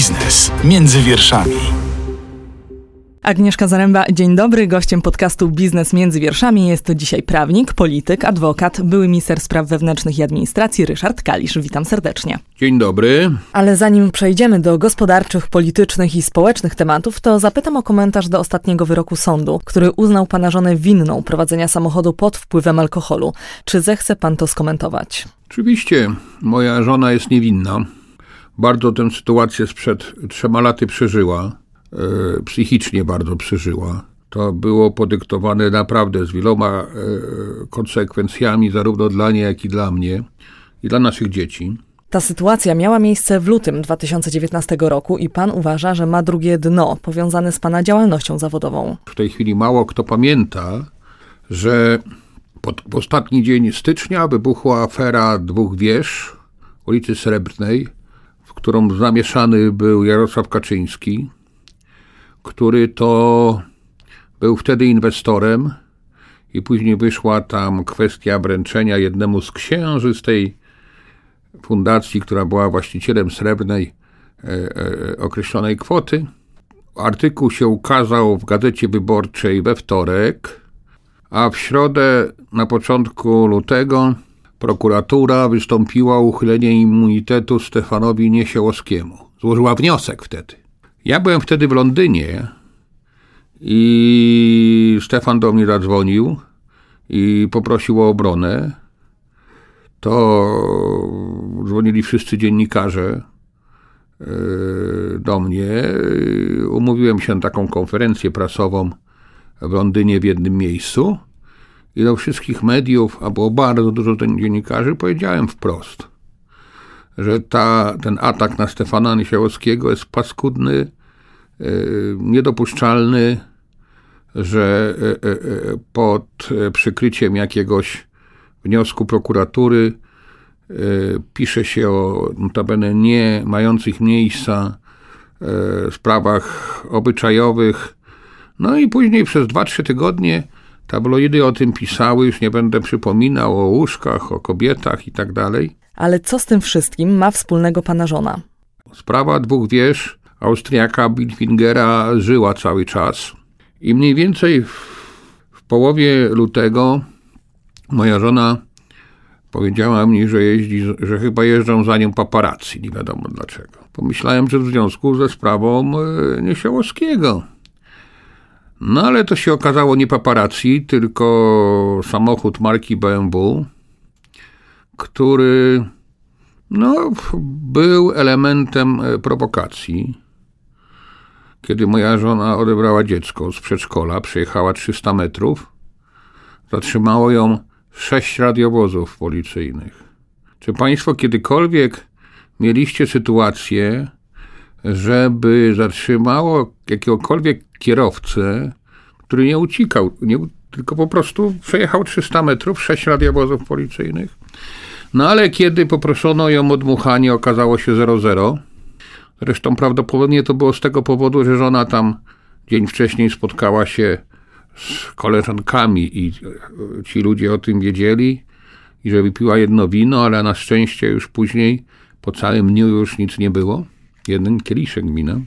Biznes między wierszami. Agnieszka Zaręba, dzień dobry. Gościem podcastu Biznes między wierszami jest dzisiaj prawnik, polityk, adwokat, były minister spraw wewnętrznych i administracji Ryszard Kalisz. Witam serdecznie. Dzień dobry. Ale zanim przejdziemy do gospodarczych, politycznych i społecznych tematów, to zapytam o komentarz do ostatniego wyroku sądu, który uznał pana żonę winną prowadzenia samochodu pod wpływem alkoholu. Czy zechce pan to skomentować? Oczywiście, moja żona jest niewinna. Bardzo tę sytuację sprzed trzema laty przeżyła. E, psychicznie bardzo przeżyła. To było podyktowane naprawdę z wieloma e, konsekwencjami, zarówno dla niej, jak i dla mnie i dla naszych dzieci. Ta sytuacja miała miejsce w lutym 2019 roku i pan uważa, że ma drugie dno powiązane z pana działalnością zawodową. W tej chwili mało kto pamięta, że pod, w ostatni dzień stycznia wybuchła afera dwóch wież ulicy Srebrnej, w którą zamieszany był Jarosław Kaczyński, który to był wtedy inwestorem i później wyszła tam kwestia wręczenia jednemu z księży z tej fundacji, która była właścicielem srebrnej e, e, określonej kwoty. Artykuł się ukazał w Gazecie Wyborczej we wtorek, a w środę na początku lutego prokuratura wystąpiła o uchylenie immunitetu Stefanowi Niesiełowskiemu. Złożyła wniosek wtedy. Ja byłem wtedy w Londynie i Stefan do mnie zadzwonił i poprosił o obronę. To dzwonili wszyscy dziennikarze e, do mnie. Umówiłem się na taką konferencję prasową w Londynie w jednym miejscu i do wszystkich mediów, a było bardzo dużo dziennikarzy, powiedziałem wprost – że ta, ten atak na Stefana Niesiałowskiego jest paskudny, e, niedopuszczalny, że e, pod przykryciem jakiegoś wniosku prokuratury pisze się o notabene nie mających miejsca sprawach obyczajowych. No i później przez 2-3 tygodnie tabloidy o tym pisały, już nie będę przypominał o łóżkach, o kobietach i tak dalej. Ale co z tym wszystkim ma wspólnego pana żona? Sprawa dwóch wież Austriaka Bilfingera żyła cały czas. I mniej więcej w, w połowie lutego moja żona powiedziała mi, że, jeździ, że chyba jeżdżą za nią paparazzi, nie wiadomo dlaczego. Pomyślałem, że w związku ze sprawą e, Niesiałowskiego. No ale to się okazało nie paparazzi, tylko samochód marki BMW, który no, był elementem e, prowokacji. Kiedy moja żona odebrała dziecko z przedszkola, przejechała 300 metrów, zatrzymało ją sześć radiowozów policyjnych. Czy Państwo kiedykolwiek mieliście sytuację, żeby zatrzymało jakiegokolwiek kierowcę, który nie uciekał, nie, tylko po prostu przejechał 300 metrów, sześć radiowozów policyjnych? No ale kiedy poproszono ją o dmuchanie, okazało się 0,0. Zresztą prawdopodobnie to było z tego powodu, że żona tam dzień wcześniej spotkała się z koleżankami i ci ludzie o tym wiedzieli i że wypiła jedno wino, ale na szczęście już później po całym dniu już nic nie było. Jeden kieliszek wina.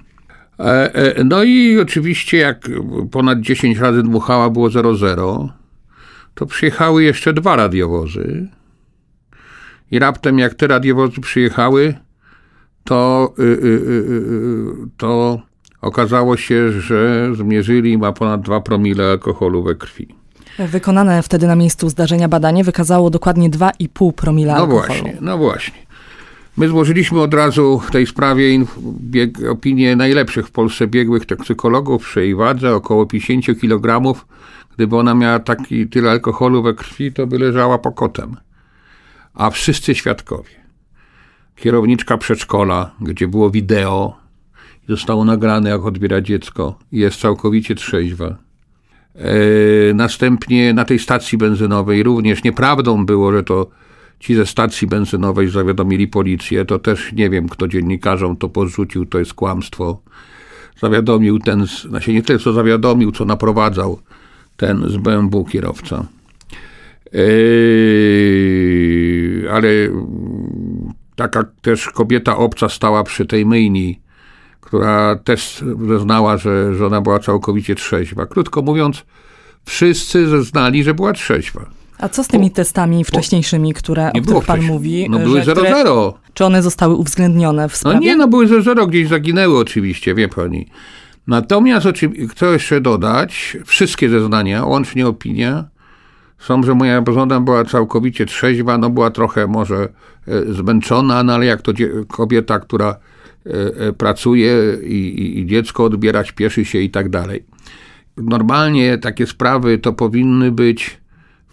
E, e, no i oczywiście jak ponad 10 razy dmuchała było 0,0, to przyjechały jeszcze dwa radiowozy i raptem jak te radiowozy przyjechały, to, y, y, y, to okazało się, że zmierzyli ma ponad 2 promile alkoholu we krwi. Wykonane wtedy na miejscu zdarzenia badanie wykazało dokładnie 2,5 promila no alkoholu. No właśnie, no właśnie. My złożyliśmy od razu w tej sprawie bieg, opinie najlepszych w Polsce biegłych toksykologów przy jej wadze, około 50 kg. Gdyby ona miała taki tyle alkoholu we krwi, to by leżała pokotem a wszyscy świadkowie. Kierowniczka przedszkola, gdzie było wideo, zostało nagrane, jak odbiera dziecko, jest całkowicie trzeźwa. E, następnie na tej stacji benzynowej również nieprawdą było, że to ci ze stacji benzynowej zawiadomili policję. To też nie wiem, kto dziennikarzom to porzucił, to jest kłamstwo. Zawiadomił ten, znaczy nie tyle co zawiadomił, co naprowadzał ten z BMW kierowca. Yy, ale taka też kobieta obca stała przy tej myjni która też zeznała, że żona była całkowicie trzeźwa. Krótko mówiąc, wszyscy zeznali, że była trzeźwa. A co z tymi testami wcześniejszymi, które, o których pan mówi? No były że, które- 0-0. Czy one zostały uwzględnione w No sprawie? nie, no były 0-0, gdzieś zaginęły oczywiście, wie pani. Natomiast chcę jeszcze dodać, wszystkie zeznania, łącznie opinia, są, że moja żona była całkowicie trzeźwa, no była trochę może e, zmęczona, no ale jak to kobieta, która e, e, pracuje i, i, i dziecko odbiera, śpieszy się i tak dalej. Normalnie takie sprawy to powinny być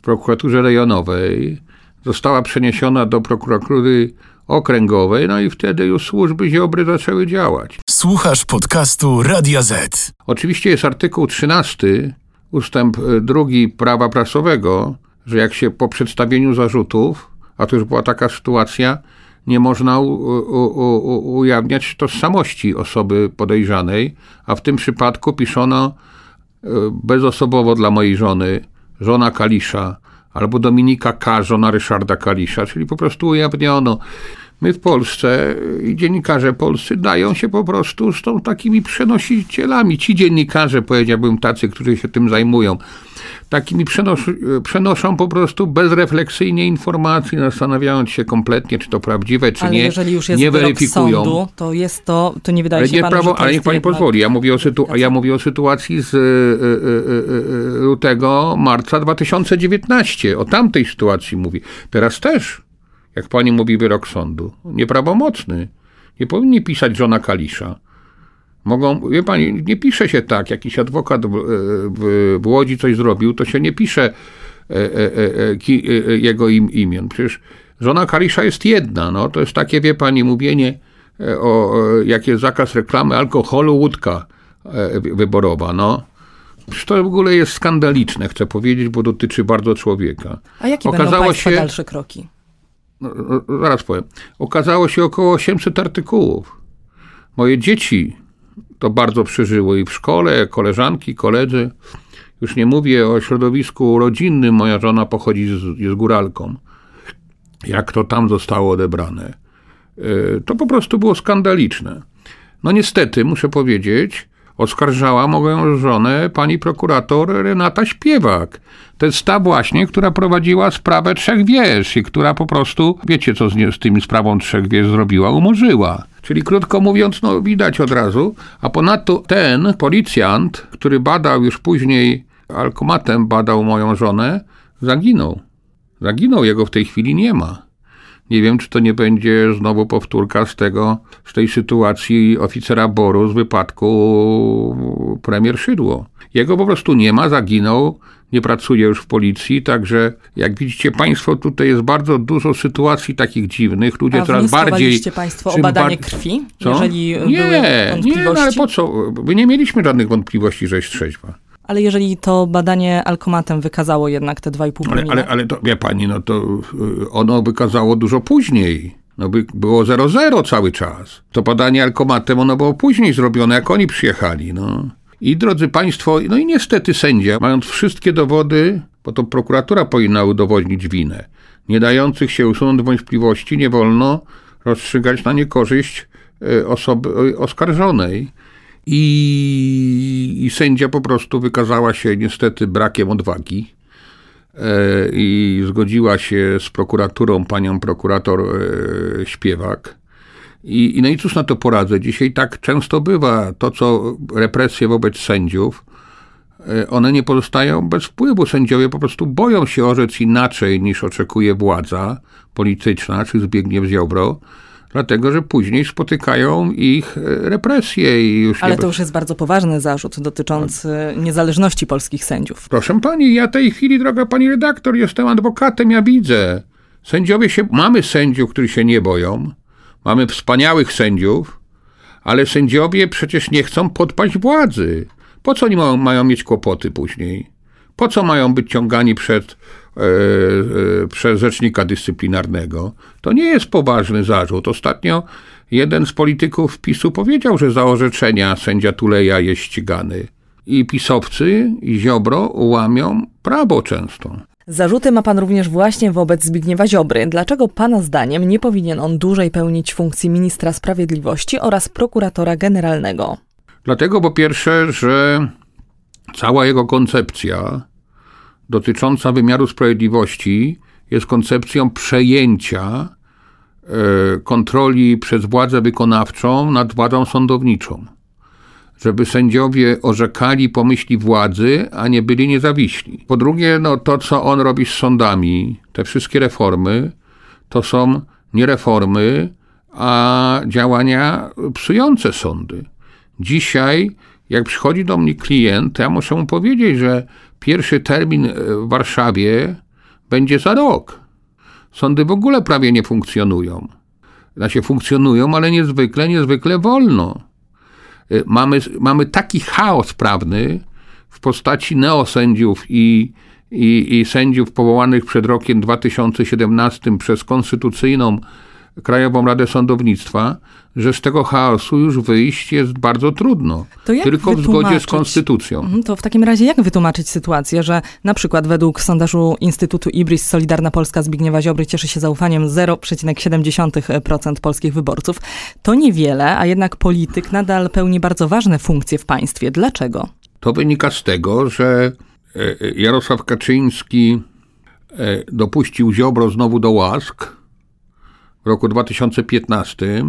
w prokuraturze rejonowej. Została przeniesiona do prokuratury okręgowej, no i wtedy już służby ziobry zaczęły działać. Słuchasz podcastu Radia Z. Oczywiście jest artykuł 13, ustęp y, drugi prawa prasowego, że jak się po przedstawieniu zarzutów, a to już była taka sytuacja, nie można u, u, u, ujawniać tożsamości osoby podejrzanej, a w tym przypadku piszono y, bezosobowo dla mojej żony, żona Kalisza, albo Dominika K., żona Ryszarda Kalisza, czyli po prostu ujawniono. My w Polsce i dziennikarze polscy dają się po prostu z tą takimi przenosicielami. Ci dziennikarze, powiedziałbym, tacy, którzy się tym zajmują, takimi przenos przenoszą po prostu bezrefleksyjnie informacje, zastanawiając się kompletnie, czy to prawdziwe, czy ale nie. jeżeli już jest nie weryfikują. sądu, to jest to, to nie wydaje Ale się nie panu, prawo, ale niech pani jednak- pozwoli. Ja mówię o, sytu, ja mówię o sytuacji z y, y, y, y, lutego, marca 2019. O tamtej sytuacji mówi. Teraz też, jak pani mówi, wyrok sądu. Nieprawomocny. Nie powinni pisać żona Kalisza. Mogą, wie pani, nie pisze się tak. Jakiś adwokat w, w, w Łodzi coś zrobił, to się nie pisze e, e, e, ki, e, jego im, imion. Przecież żona Kalisza jest jedna. No, to jest takie, wie pani, mówienie e, o, jak jest zakaz reklamy alkoholu, łódka e, wyborowa. No. Przecież to w ogóle jest skandaliczne, chcę powiedzieć, bo dotyczy bardzo człowieka. A jakie będą Okazało państwa się- dalsze kroki? No, no, zaraz powiem. Okazało się około 800 artykułów. Moje dzieci to bardzo przeżyły i w szkole, koleżanki, koledzy. Już nie mówię o środowisku rodzinnym. Moja żona pochodzi z, jest góralką. Jak to tam zostało odebrane. Yy, To po prostu było skandaliczne. No niestety, muszę powiedzieć, oskarżała moją żonę pani prokurator Renata Śpiewak. To jest ta właśnie, która prowadziła sprawę Trzech Wież i która po prostu, wiecie co z, z tymi sprawą Trzech Wież zrobiła? Umorzyła. Czyli krótko mówiąc, no widać od razu. A ponadto ten policjant, który badał już później, alkomatem badał moją żonę, zaginął. Zaginął, jego w tej chwili nie ma. Nie wiem, czy to nie będzie znowu powtórka z tego, z tej sytuacji oficera Boru z wypadku premier Szydło. Jego po prostu nie ma, zaginął, nie pracuje już w policji, także jak widzicie Państwo, tutaj jest bardzo dużo sytuacji takich dziwnych. Ludzie A coraz bardziej... państwo o badanie bar- krwi, Co? jeżeli nie, były nie, wątpliwości? no ale po co? My nie mieliśmy żadnych wątpliwości, że jest trzeźwa. Ale jeżeli to badanie alkomatem wykazało jednak te 2,5 Ale, promila, ale, ale to, wie pani, no to y, ono wykazało dużo później. No by było 0,0 cały czas. To badanie alkomatem, ono było później zrobione, jak oni przyjechali, no. I drodzy państwo, no i niestety sędzia, mając wszystkie dowody, bo to prokuratura powinna udowodnić winę, nie dających się usunąć wątpliwości, nie wolno rozstrzygać na niekorzyść y, osoby y, oskarżonej. I, I sędzia po prostu wykazała się niestety brakiem odwagi e, i zgodziła się z prokuraturą, panią prokurator e, Śpiewak. I, I no i cóż na to poradzę? Dzisiaj tak często bywa. To, co represje wobec sędziów, e, one nie pozostają bez wpływu. Sędziowie po prostu boją się orzec inaczej niż oczekuje władza polityczna, czy Zbigniew Ziobro, dlatego że później spotykają ich e, represje i już ale nie to już jest bardzo poważny zarzut dotyczący niezależności polskich sędziów. Proszę pani, ja tej chwili, droga pani redaktor, jestem adwokatem, ja widzę. Sędziowie się, mamy sędziów, którzy się nie boją, mamy wspaniałych sędziów, ale sędziowie przecież nie chcą podpaść władzy. Po co oni mają, mają mieć kłopoty później? Po co mają być ciągani przed, przez rzecznika dyscyplinarnego? To nie jest poważny zarzut. Ostatnio jeden z polityków PiSu powiedział, że za orzeczenia sędzia Tuleja jest ścigany. I pisowcy, i Ziobro łamią prawo często. Zarzuty ma pan również właśnie wobec Zbigniewa Ziobry. Dlaczego pana zdaniem nie powinien on dłużej pełnić funkcji ministra sprawiedliwości oraz prokuratora generalnego? Dlatego po pierwsze, że cała jego koncepcja dotycząca wymiaru sprawiedliwości jest koncepcją przejęcia e, kontroli przez władzę wykonawczą nad władzą sądowniczą. Żeby sędziowie orzekali po myśli władzy, a nie byli niezawiśli. Po drugie, no to, co on robi z sądami, te wszystkie reformy, to są nie reformy, a działania psujące sądy. Dzisiaj, jak przychodzi do mnie klient, to ja muszę mu powiedzieć, że pierwszy termin w Warszawie będzie za rok. Sądy w ogóle prawie nie funkcjonują. Znaczy funkcjonują, ale niezwykle, niezwykle wolno. Y, mamy, mamy taki chaos prawny w postaci neosędziów i, i, i sędziów powołanych przed rokiem 2017 przez konstytucyjną Krajową Radę Sądownictwa, że z tego chaosu już wyjść jest bardzo trudno. tylko w zgodzie z konstytucją. Mhm, to w takim razie jak wytłumaczyć sytuację, że na przykład według sondażu Instytutu Ibris Solidarna Polska Zbigniewa Ziobry cieszy się zaufaniem 0,7% polskich wyborców. To niewiele, a jednak polityk nadal pełni bardzo ważne funkcje w państwie. Dlaczego? To wynika z tego, że e, e, Jarosław Kaczyński e, dopuścił Ziobro znowu do łask, w roku 2015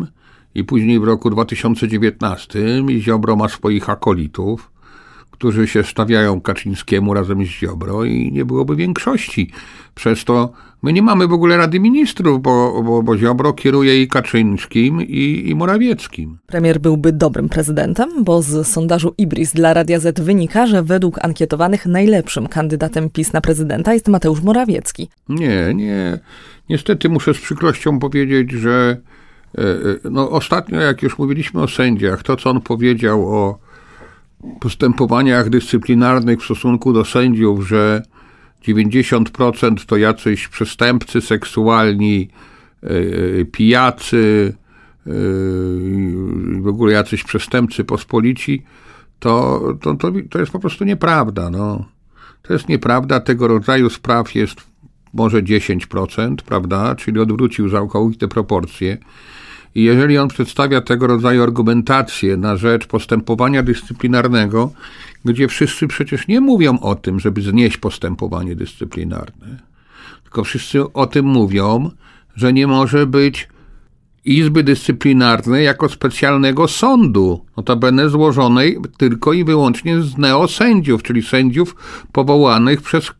i później w roku 2019 i Ziobro ma swoich akolitów, którzy się stawiają Kaczyńskiemu razem z Ziobro i nie byłoby większości. Przez to my nie mamy w ogóle Rady Ministrów, bo, bo, bo Ziobro kieruje i Kaczyńskim, i, i Morawieckim. Premier byłby dobrym prezydentem, bo z sondażu Ibris dla Radia Z wynika, że według ankietowanych najlepszym kandydatem PiS na prezydenta jest Mateusz Morawiecki. Nie, nie. Niestety muszę z przykrością powiedzieć, że e, e, no, ostatnio, jak już mówiliśmy o sędziach, to co on powiedział o postępowaniach dyscyplinarnych w stosunku do sędziów, że 90% to jacyś przestępcy seksualni, e, pijacy, w ogóle jacyś przestępcy pospolici, to, to, to, to jest po prostu nieprawda. No. To jest nieprawda. Tego rodzaju spraw jest może 10%, prawda? Czyli odwrócił całkowite proporcje. I jeżeli on przedstawia tego rodzaju argumentację na rzecz postępowania dyscyplinarnego, gdzie wszyscy przecież nie mówią o tym, żeby znieść postępowanie dyscyplinarne, tylko wszyscy o tym mówią, że nie może być Izby Dyscyplinarnej jako specjalnego sądu, notabene złożonej tylko i wyłącznie z neosędziów, czyli sędziów powołanych przez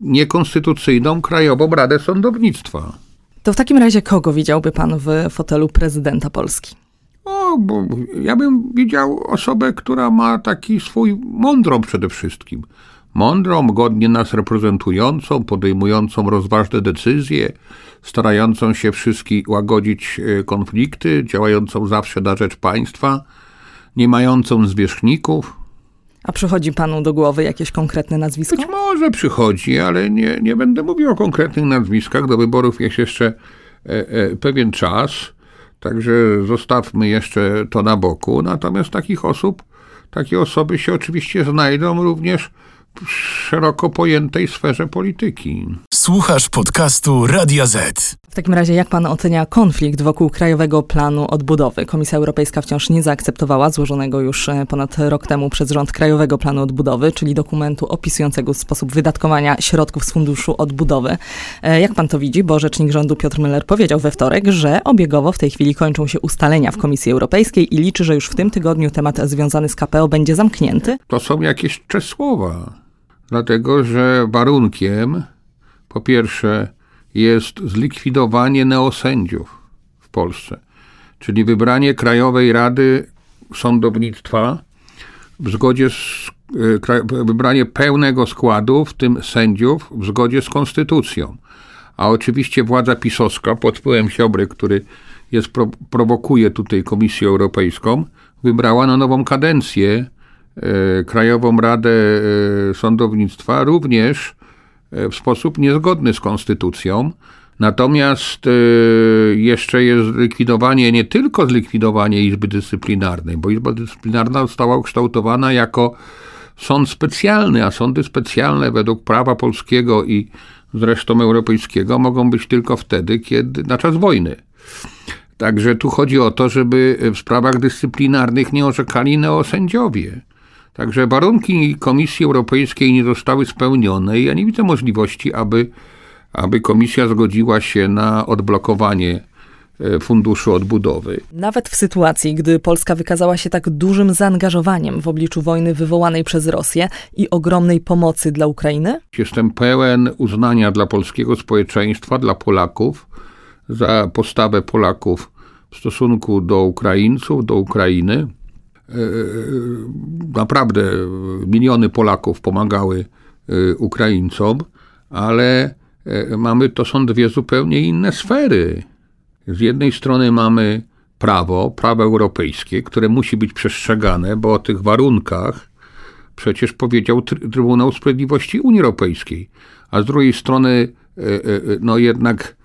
niekonstytucyjną Krajową Radę Sądownictwa. To w takim razie kogo widziałby pan w fotelu prezydenta Polski? O, bo ja bym widział osobę, która ma taki swój mądrą przede wszystkim. Mądrą, godnie nas reprezentującą, podejmującą rozważne decyzje, starającą się wszystkich łagodzić e, konflikty, działającą zawsze na rzecz państwa, nie mającą zwierzchników, a przychodzi panu do głowy jakieś konkretne nazwisko? Być może przychodzi, ale nie, nie będę mówił o konkretnych nazwiskach. Do wyborów jest jeszcze e, e, pewien czas, także zostawmy jeszcze to na boku. Natomiast takich osób, takie osoby się oczywiście znajdą również w szeroko pojętej sferze polityki. Słuchasz podcastu Radia Z. W takim razie, jak pan ocenia konflikt wokół Krajowego Planu Odbudowy? Komisja Europejska wciąż nie zaakceptowała złożonego już e, ponad rok temu przez rząd Krajowego Planu Odbudowy, czyli dokumentu opisującego sposób wydatkowania środków z Funduszu Odbudowy. E, jak pan to widzi? Bo rzecznik rządu Piotr Müller powiedział we wtorek, że obiegowo w tej chwili kończą się ustalenia w Komisji Europejskiej i liczy, że już w tym tygodniu temat związany z KPO będzie zamknięty. To są jakieś słowa, dlatego że warunkiem po pierwsze jest zlikwidowanie neosędziów w Polsce, czyli wybranie Krajowej Rady Sądownictwa w zgodzie z e, wybranie pełnego składu, w tym sędziów, w zgodzie z konstytucją. A oczywiście władza pisowska pod wpływem Siobry, który jest, prowokuje tutaj Komisję Europejską, wybrała na nową kadencję e, Krajową Radę e, Sądownictwa, również w sposób niezgodny z konstytucją. Natomiast e, jeszcze jest zlikwidowanie, nie tylko zlikwidowanie Izby Dyscyplinarnej, bo Izba Dyscyplinarna została ukształtowana jako sąd specjalny, a sądy specjalne według prawa polskiego i zresztą europejskiego mogą być tylko wtedy, kiedy na czas wojny. Także tu chodzi o to, żeby w sprawach dyscyplinarnych nie orzekali neosędziowie. Także warunki Komisji Europejskiej nie zostały spełnione i ja nie widzę możliwości, aby, aby Komisja zgodziła się na odblokowanie e, Funduszu Odbudowy. Nawet w sytuacji, gdy Polska wykazała się tak dużym zaangażowaniem w obliczu wojny wywołanej przez Rosję i ogromnej pomocy dla Ukrainy? Jestem pełen uznania dla polskiego społeczeństwa, dla Polaków, za postawę Polaków w stosunku do Ukraińców, do Ukrainy. E, naprawdę miliony Polaków pomagały e, Ukraińcom, ale e, mamy to są dwie zupełnie inne sfery. Z jednej strony mamy prawo, prawo europejskie, które musi być przestrzegane, bo o tych warunkach przecież powiedział Trybunał Sprawiedliwości Unii Europejskiej. A z drugiej strony, no jednak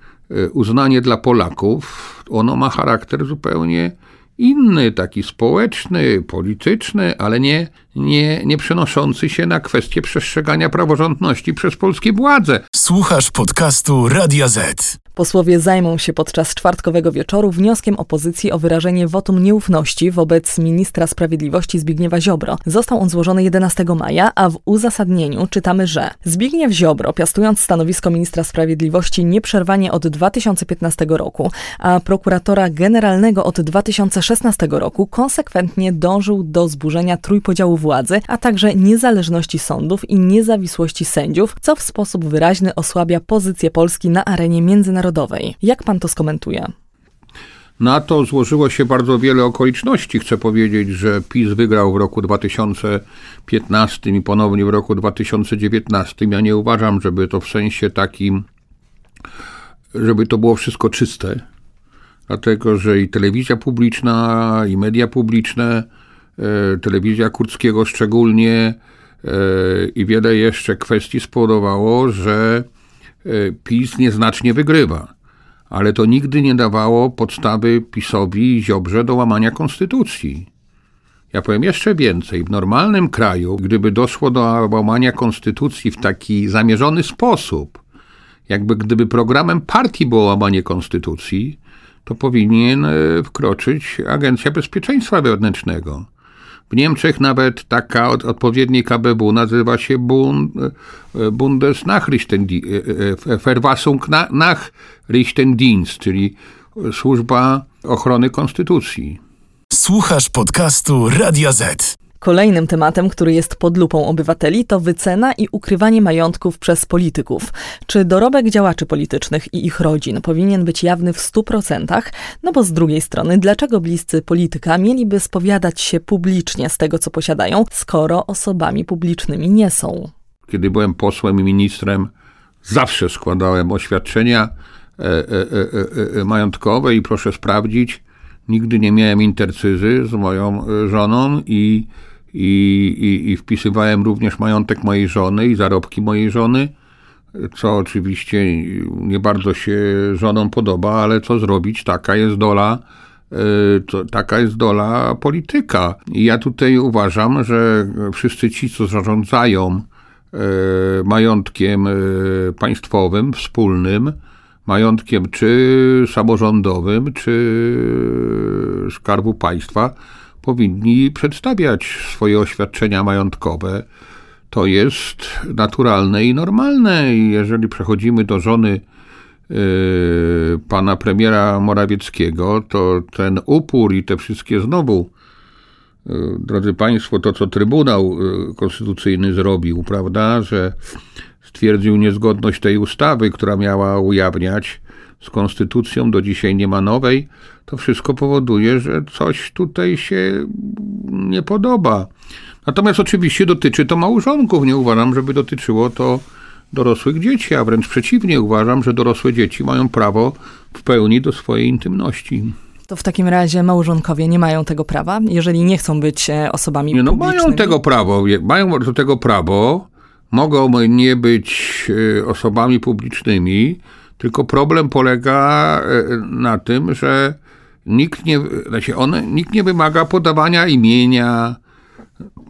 uznanie dla Polaków, ono ma charakter zupełnie inny, taki społeczny, polityczny, ale nie, nie, nie przenoszący się na kwestię przestrzegania praworządności przez polskie władze. Słuchasz podcastu Radia Z. Posłowie zajmą się podczas czwartkowego wieczoru wnioskiem opozycji o wyrażenie wotum nieufności wobec ministra sprawiedliwości Zbigniewa Ziobro. Został on złożony 11 maja, a w uzasadnieniu czytamy, że Zbigniew Ziobro, piastując stanowisko ministra sprawiedliwości nieprzerwanie od 2015 roku, a prokuratora generalnego od 2016 roku, konsekwentnie dążył do zburzenia trójpodziału władzy, a także niezależności sądów i niezawisłości sędziów, co w sposób wyraźny osłabia pozycję Polski na arenie międzynarodowej Narodowej. Jak pan to skomentuje? Na to złożyło się bardzo wiele okoliczności. Chcę powiedzieć, że PiS wygrał w roku 2015 i ponownie w roku 2019. Ja nie uważam, żeby to w sensie takim, żeby to było wszystko czyste. Dlatego, że i telewizja publiczna, i media publiczne, e, telewizja Kurckiego szczególnie e, i wiele jeszcze kwestii spowodowało, że PiS nieznacznie wygrywa. Ale to nigdy nie dawało podstawy PiSowi i Ziobrze do łamania konstytucji. Ja powiem jeszcze więcej. W normalnym kraju, gdyby doszło do łamania konstytucji w taki zamierzony sposób, jakby gdyby programem partii było łamanie konstytucji, to powinien e, wkroczyć Agencja Bezpieczeństwa Wewnętrznego. W Niemczech nawet taka od, odpowiedni KBW nazywa się Bund, e, Bundesnachrichtendienst, e, e, Verfassung Nachrichtendienst, czyli Służba Ochrony Konstytucji. Słuchasz podcastu Radio Z. Kolejnym tematem, który jest pod lupą obywateli, to wycena i ukrywanie majątków przez polityków. Czy dorobek działaczy politycznych i ich rodzin powinien być jawny w 100%? No bo z drugiej strony, dlaczego bliscy polityka mieliby spowiadać się publicznie z tego, co posiadają, skoro osobami publicznymi nie są? Kiedy byłem posłem i ministrem, zawsze składałem oświadczenia e, e, e, majątkowe i proszę sprawdzić, nigdy nie miałem intercyzy z moją żoną i i, i, i wpisywałem również majątek mojej żony i zarobki mojej żony, co oczywiście nie bardzo się żonom podoba, ale co zrobić, taka jest dola e, to, taka jest dola polityka. I ja tutaj uważam, że wszyscy ci, co zarządzają e, majątkiem e, państwowym, wspólnym, majątkiem czy samorządowym, czy skarbu państwa, powinni przedstawiać swoje oświadczenia majątkowe. To jest naturalne i normalne. Jeżeli przechodzimy do żony yy, pana premiera Morawieckiego, to ten upór i te wszystkie znowu, yy, drodzy Państwo, to co Trybunał yy, Konstytucyjny zrobił, prawda, że stwierdził niezgodność tej ustawy, która miała ujawniać z konstytucją, do dzisiaj nie ma nowej, to wszystko powoduje, że coś tutaj się nie podoba. Natomiast oczywiście dotyczy to małżonków. Nie uważam, żeby dotyczyło to dorosłych dzieci, a wręcz przeciwnie, uważam, że dorosłe dzieci mają prawo w pełni do swojej intymności. To w takim razie małżonkowie nie mają tego prawa, jeżeli nie chcą być e, osobami nie, no publicznymi? Mają tego prawo, mają do tego prawo, mogą nie być e, osobami publicznymi, tylko problem polega e, na tym, że nikt nie, znaczy on, nikt nie wymaga podawania imienia,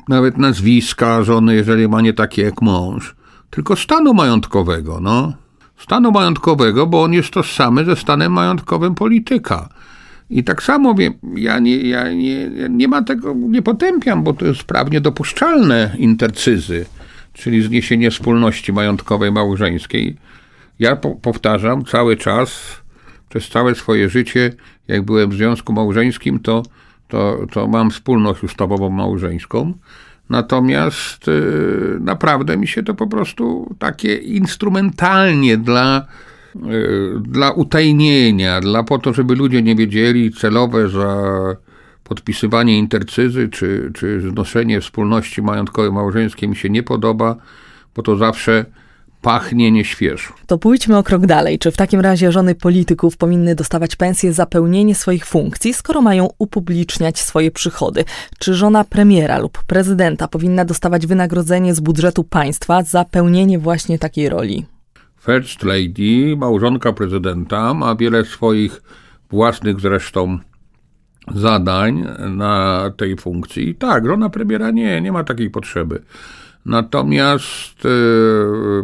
nawet nazwiska żony, jeżeli ma nie takie jak mąż, tylko stanu majątkowego, no. Stanu majątkowego, bo on jest tożsamy ze stanem majątkowym polityka. I tak samo wiem, ja nie, ja nie, nie ma tego, nie potępiam, bo to jest prawnie dopuszczalne intercyzy, czyli zniesienie wspólności majątkowej małżeńskiej. Ja po, powtarzam cały czas, przez całe swoje życie, jak byłem w związku małżeńskim, to, to, to mam wspólność ustawową małżeńską. Natomiast y, naprawdę mi się to po prostu takie instrumentalnie dla, y, dla utajnienia, dla po to, żeby ludzie nie wiedzieli, celowe za podpisywanie intercyzy czy, czy znoszenie wspólności majątkowej małżeńskiej mi się nie podoba, bo to zawsze pachnie nieświeżo. To pójdźmy o krok dalej. Czy w takim razie żony polityków powinny dostawać pensję za pełnienie swoich funkcji, skoro mają upubliczniać swoje przychody? Czy żona premiera lub prezydenta powinna dostawać wynagrodzenie z budżetu państwa za pełnienie właśnie takiej roli? First Lady, małżonka prezydenta, ma wiele swoich własnych zresztą zadań na tej funkcji. Tak, żona premiera nie, nie ma takiej potrzeby. Natomiast y,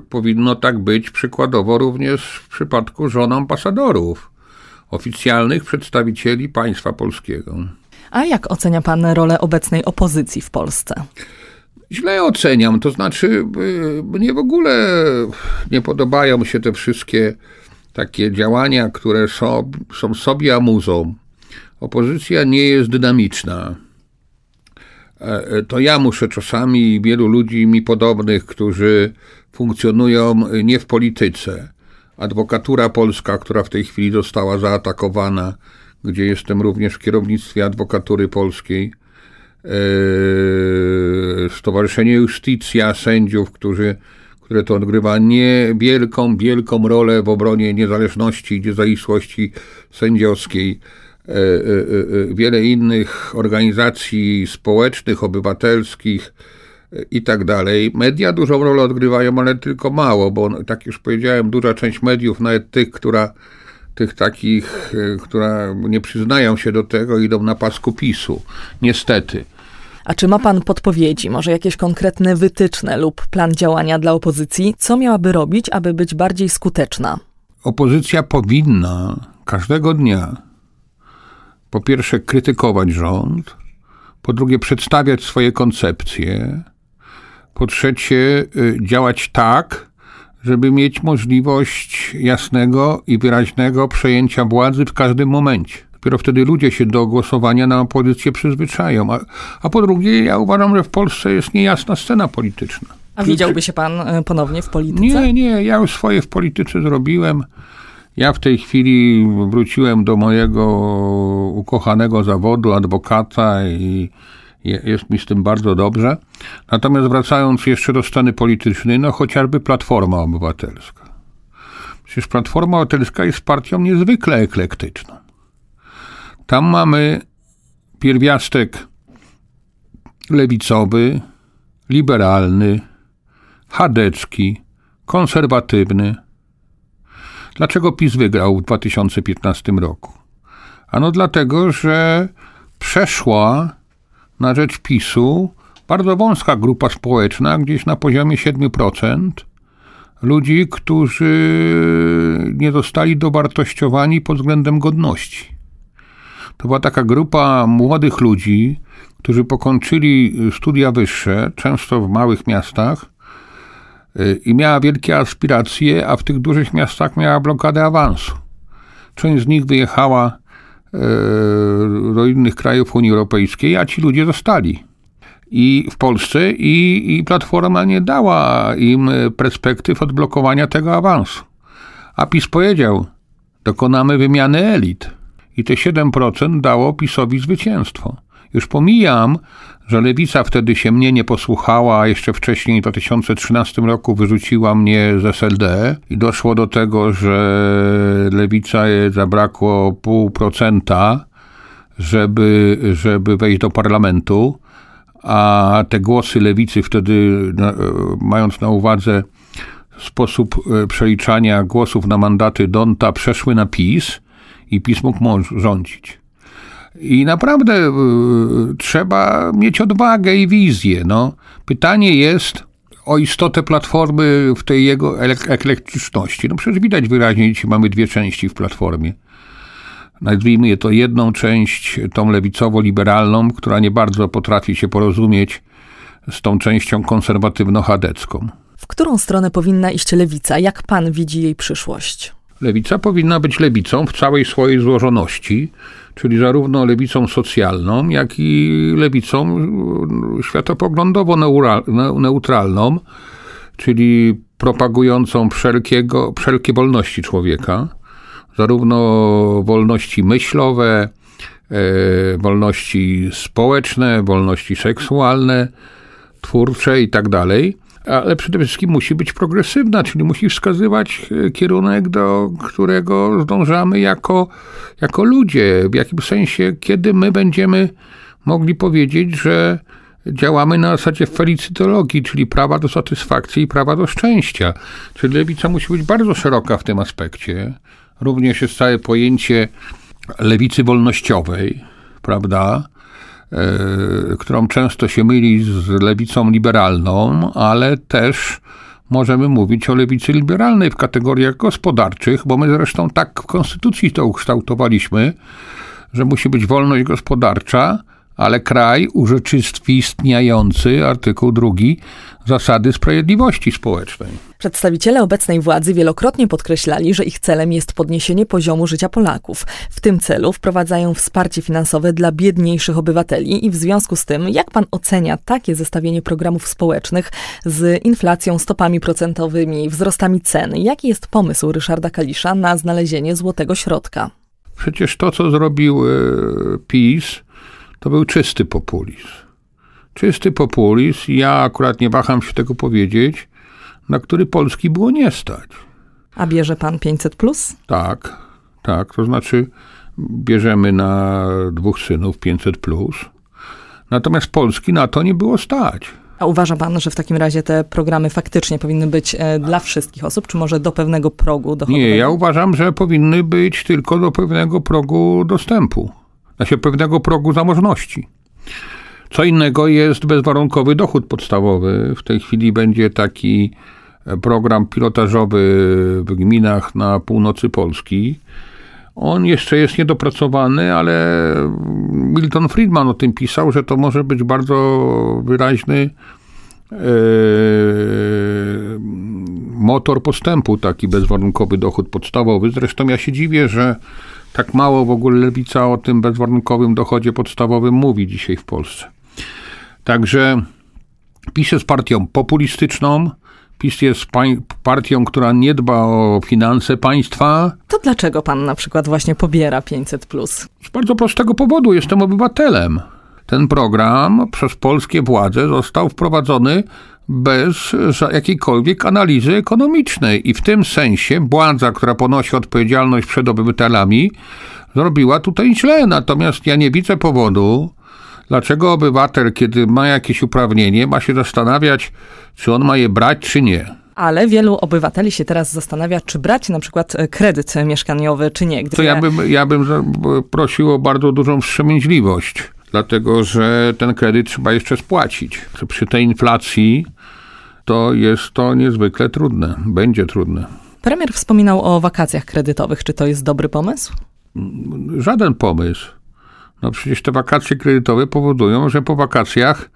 powinno tak być przykładowo również w przypadku żon ambasadorów, oficjalnych przedstawicieli państwa polskiego. A jak ocenia pan rolę obecnej opozycji w Polsce? Źle oceniam, to znaczy y, mnie w ogóle nie podobają się te wszystkie takie działania, które są, są sobie amuzą. Opozycja nie jest dynamiczna. E, e, to ja muszę czasami wielu ludzi mi podobnych, którzy funkcjonują nie w polityce. Adwokatura polska, która w tej chwili została zaatakowana, gdzie jestem również w kierownictwie adwokatury polskiej, e, Stowarzyszenie Justicja sędziów, którzy, które to odgrywa niewielką, wielką rolę w obronie niezależności i niezawisłości sędziowskiej. E, e, e, wiele innych organizacji społecznych, obywatelskich i tak dalej. Media dużą rolę odgrywają, ale tylko mało, bo tak już powiedziałem, duża część mediów, nawet tych, która, tych takich, która nie przyznają się do tego, idą na pasku PiSu. Niestety. A czy ma pan podpowiedzi, może jakieś konkretne wytyczne lub plan działania dla opozycji? Co miałaby robić, aby być bardziej skuteczna? Opozycja powinna każdego dnia po pierwsze krytykować rząd, po drugie przedstawiać swoje koncepcje, po trzecie y, działać tak, żeby mieć możliwość jasnego i wyraźnego przejęcia władzy w każdym momencie. Dopiero wtedy ludzie się do głosowania na opozycję przyzwyczają. A, a po drugie, ja uważam, że w Polsce jest niejasna scena polityczna. A widziałby się pan y, ponownie w polityce? Nie, nie, ja już swoje w polityce zrobiłem. Ja w tej chwili wróciłem do mojego ukochanego zawodu adwokata i jest mi z tym bardzo dobrze. Natomiast wracając jeszcze do sceny politycznej, no chociażby Platforma Obywatelska. Przecież Platforma Obywatelska jest partią niezwykle eklektyczną. Tam mamy pierwiastek lewicowy, liberalny, chadecki, konserwatywny, Dlaczego PiS wygrał w 2015 roku? Ano dlatego, że przeszła na rzecz PiSu bardzo wąska grupa społeczna, gdzieś na poziomie 7%, ludzi, którzy nie zostali dowartościowani pod względem godności. To była taka grupa młodych ludzi, którzy pokończyli studia wyższe, często w małych miastach, i miała wielkie aspiracje, a w tych dużych miastach miała blokadę awansu. Część z nich wyjechała e, do innych krajów Unii Europejskiej, a ci ludzie zostali. I w Polsce i, i Platforma nie dała im perspektyw odblokowania tego awansu. A PiS powiedział, dokonamy wymiany elit. I te 7% dało PiSowi zwycięstwo. Już pomijam, że lewica wtedy się mnie nie posłuchała, a jeszcze wcześniej w 2013 roku wyrzuciła mnie z SLD i doszło do tego, że lewica zabrakło pół procenta, żeby, żeby wejść do parlamentu, a te głosy lewicy wtedy, mając na uwadze sposób e, przeliczania głosów na mandaty Donta, przeszły na PiS i PiS mógł rządzić. I naprawdę y, trzeba mieć odwagę i wizję. No. Pytanie jest o istotę platformy w tej jego elektryczności. No przecież widać wyraźnie, że mamy dwie części w platformie. Nazwijmy je to jedną część, tą lewicowo-liberalną, która nie bardzo potrafi się porozumieć z tą częścią konserwatywno-chadecką. W którą stronę powinna iść lewica? Jak pan widzi jej przyszłość? Lewica powinna być lewicą w całej swojej złożoności, czyli zarówno lewicą socjalną, jak i lewicą światopoglądowo-neutralną, czyli propagującą wszelkiego, wszelkie wolności człowieka, zarówno wolności myślowe, e, wolności społeczne, wolności seksualne, twórcze i tak dalej ale przede wszystkim musi być progresywna, czyli musi wskazywać e, kierunek, do którego zdążamy jako, jako ludzie. W jakim sensie, kiedy my będziemy mogli powiedzieć, że działamy na zasadzie felicytologii, czyli prawa do satysfakcji i prawa do szczęścia. Czyli lewica musi być bardzo szeroka w tym aspekcie. Również jest całe pojęcie lewicy wolnościowej, prawda? E, którą często się myli z lewicą liberalną, ale też możemy mówić o lewicy liberalnej w kategoriach gospodarczych, bo my zresztą tak w konstytucji to ukształtowaliśmy, że musi być wolność gospodarcza, ale kraj urzeczywistwi istniejący, artykuł drugi, zasady sprawiedliwości społecznej. Przedstawiciele obecnej władzy wielokrotnie podkreślali, że ich celem jest podniesienie poziomu życia Polaków. W tym celu wprowadzają wsparcie finansowe dla biedniejszych obywateli i w związku z tym, jak pan ocenia takie zestawienie programów społecznych z inflacją, stopami procentowymi, wzrostami cen? Jaki jest pomysł Ryszarda Kalisza na znalezienie złotego środka? Przecież to, co zrobił e, PiS, to był czysty populizm. Czysty populizm, ja akurat nie waham się tego powiedzieć, na który Polski było nie stać. A bierze pan 500 plus? Tak, tak. To znaczy bierzemy na dwóch synów 500 plus. Natomiast Polski na to nie było stać. A uważa pan, że w takim razie te programy faktycznie powinny być e, dla wszystkich osób, czy może do pewnego progu dochodowego? Nie, ja uważam, że powinny być tylko do pewnego progu dostępu znaczy pewnego progu zamożności. Co innego jest bezwarunkowy dochód podstawowy. W tej chwili będzie taki e, program pilotażowy w gminach na północy Polski. On jeszcze jest niedopracowany, ale Milton Friedman o tym pisał, że to może być bardzo wyraźny e, motor postępu, taki bezwarunkowy dochód podstawowy. Zresztą ja się dziwię, że tak mało w ogóle lewica o tym bezwarunkowym dochodzie podstawowym mówi dzisiaj w Polsce. Także PiS jest partią populistyczną, PiS jest partią, która nie dba o finanse państwa. To dlaczego pan na przykład właśnie pobiera 500? Z bardzo prostego powodu, jestem obywatelem. Ten program przez polskie władze został wprowadzony bez jakiejkolwiek analizy ekonomicznej. I w tym sensie władza, która ponosi odpowiedzialność przed obywatelami, zrobiła tutaj źle. Natomiast ja nie widzę powodu, dlaczego obywatel, kiedy ma jakieś uprawnienie, ma się zastanawiać, czy on ma je brać, czy nie. Ale wielu obywateli się teraz zastanawia, czy brać na przykład e, kredyt mieszkaniowy, czy nie. Gdy to ja bym, ja bym prosił o bardzo dużą wstrzemięźliwość dlatego że ten kredyt trzeba jeszcze spłacić. Przy tej inflacji to jest to niezwykle trudne, będzie trudne. Premier wspominał o wakacjach kredytowych. Czy to jest dobry pomysł? Żaden pomysł. No przecież te wakacje kredytowe powodują, że po wakacjach,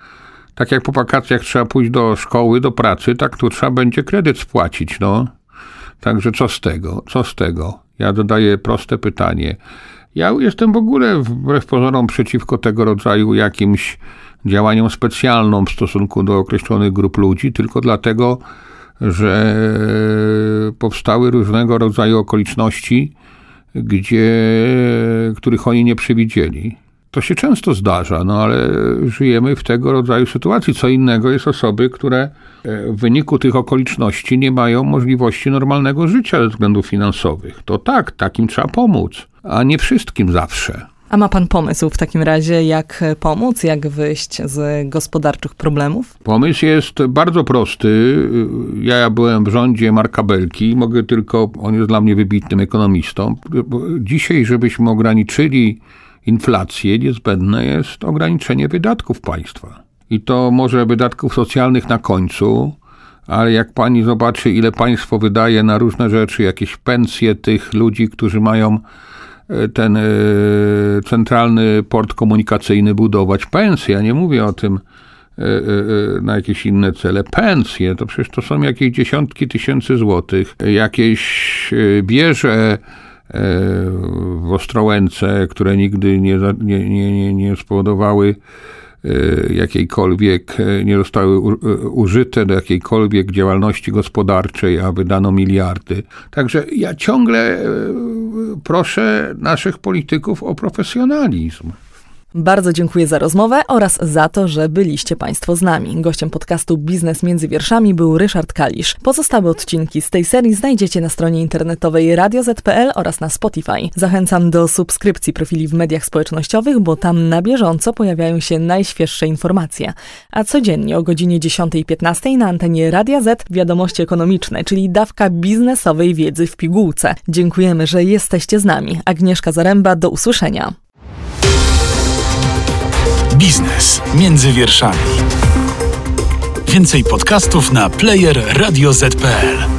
tak jak po wakacjach trzeba pójść do szkoły, do pracy, tak tu trzeba będzie kredyt spłacić, no. Także co z tego? Co z tego? Ja dodaję proste pytanie. Ja jestem w ogóle wbrew pozorom przeciwko tego rodzaju jakimś działaniom specjalnym w stosunku do określonych grup ludzi, tylko dlatego, że powstały różnego rodzaju okoliczności, gdzie, których oni nie przewidzieli. To się często zdarza, no ale żyjemy w tego rodzaju sytuacji. Co innego jest osoby, które e, w wyniku tych okoliczności nie mają możliwości normalnego życia ze względów finansowych. To tak, takim trzeba pomóc, a nie wszystkim zawsze. A ma pan pomysł w takim razie, jak pomóc, jak wyjść z gospodarczych problemów? Pomysł jest bardzo prosty. Ja byłem w rządzie Marka Belki, mogę tylko, on jest dla mnie wybitnym ekonomistą. Dzisiaj, żebyśmy ograniczyli inflację, niezbędne jest ograniczenie wydatków państwa. I to może wydatków socjalnych na końcu, ale jak pani zobaczy, ile państwo wydaje na różne rzeczy, jakieś pensje tych ludzi, którzy mają ten e, centralny port komunikacyjny budować, pensje, ja nie mówię o tym e, na jakieś inne cele, pensje, to przecież to są jakieś dziesiątki tysięcy złotych, jakieś bierze w Ostrołęce, które nigdy nie, nie, nie, nie spowodowały E, jakiejkolwiek, e, nie zostały e, użyte do jakiejkolwiek działalności gospodarczej, a wydano miliardy. Także ja ciągle proszę naszych polityków o profesjonalizm. Bardzo dziękuję za rozmowę oraz za to, że byliście Państwo z nami. Gościem podcastu Biznes między wierszami był Ryszard Kalisz. Pozostałe odcinki z tej serii znajdziecie na stronie internetowej radioz.pl oraz na Spotify. Zachęcam do subskrypcji profili w mediach społecznościowych, bo tam na bieżąco pojawiają się najświeższe informacje. A codziennie o godzinie 10.15 na antenie Radia Z wiadomości ekonomiczne, czyli dawka biznesowej wiedzy w pigułce. Dziękujemy, że jesteście z nami. Agnieszka Zaręba, do usłyszenia. Biznes między wierszami. Więcej podcastów na player radioz.pl.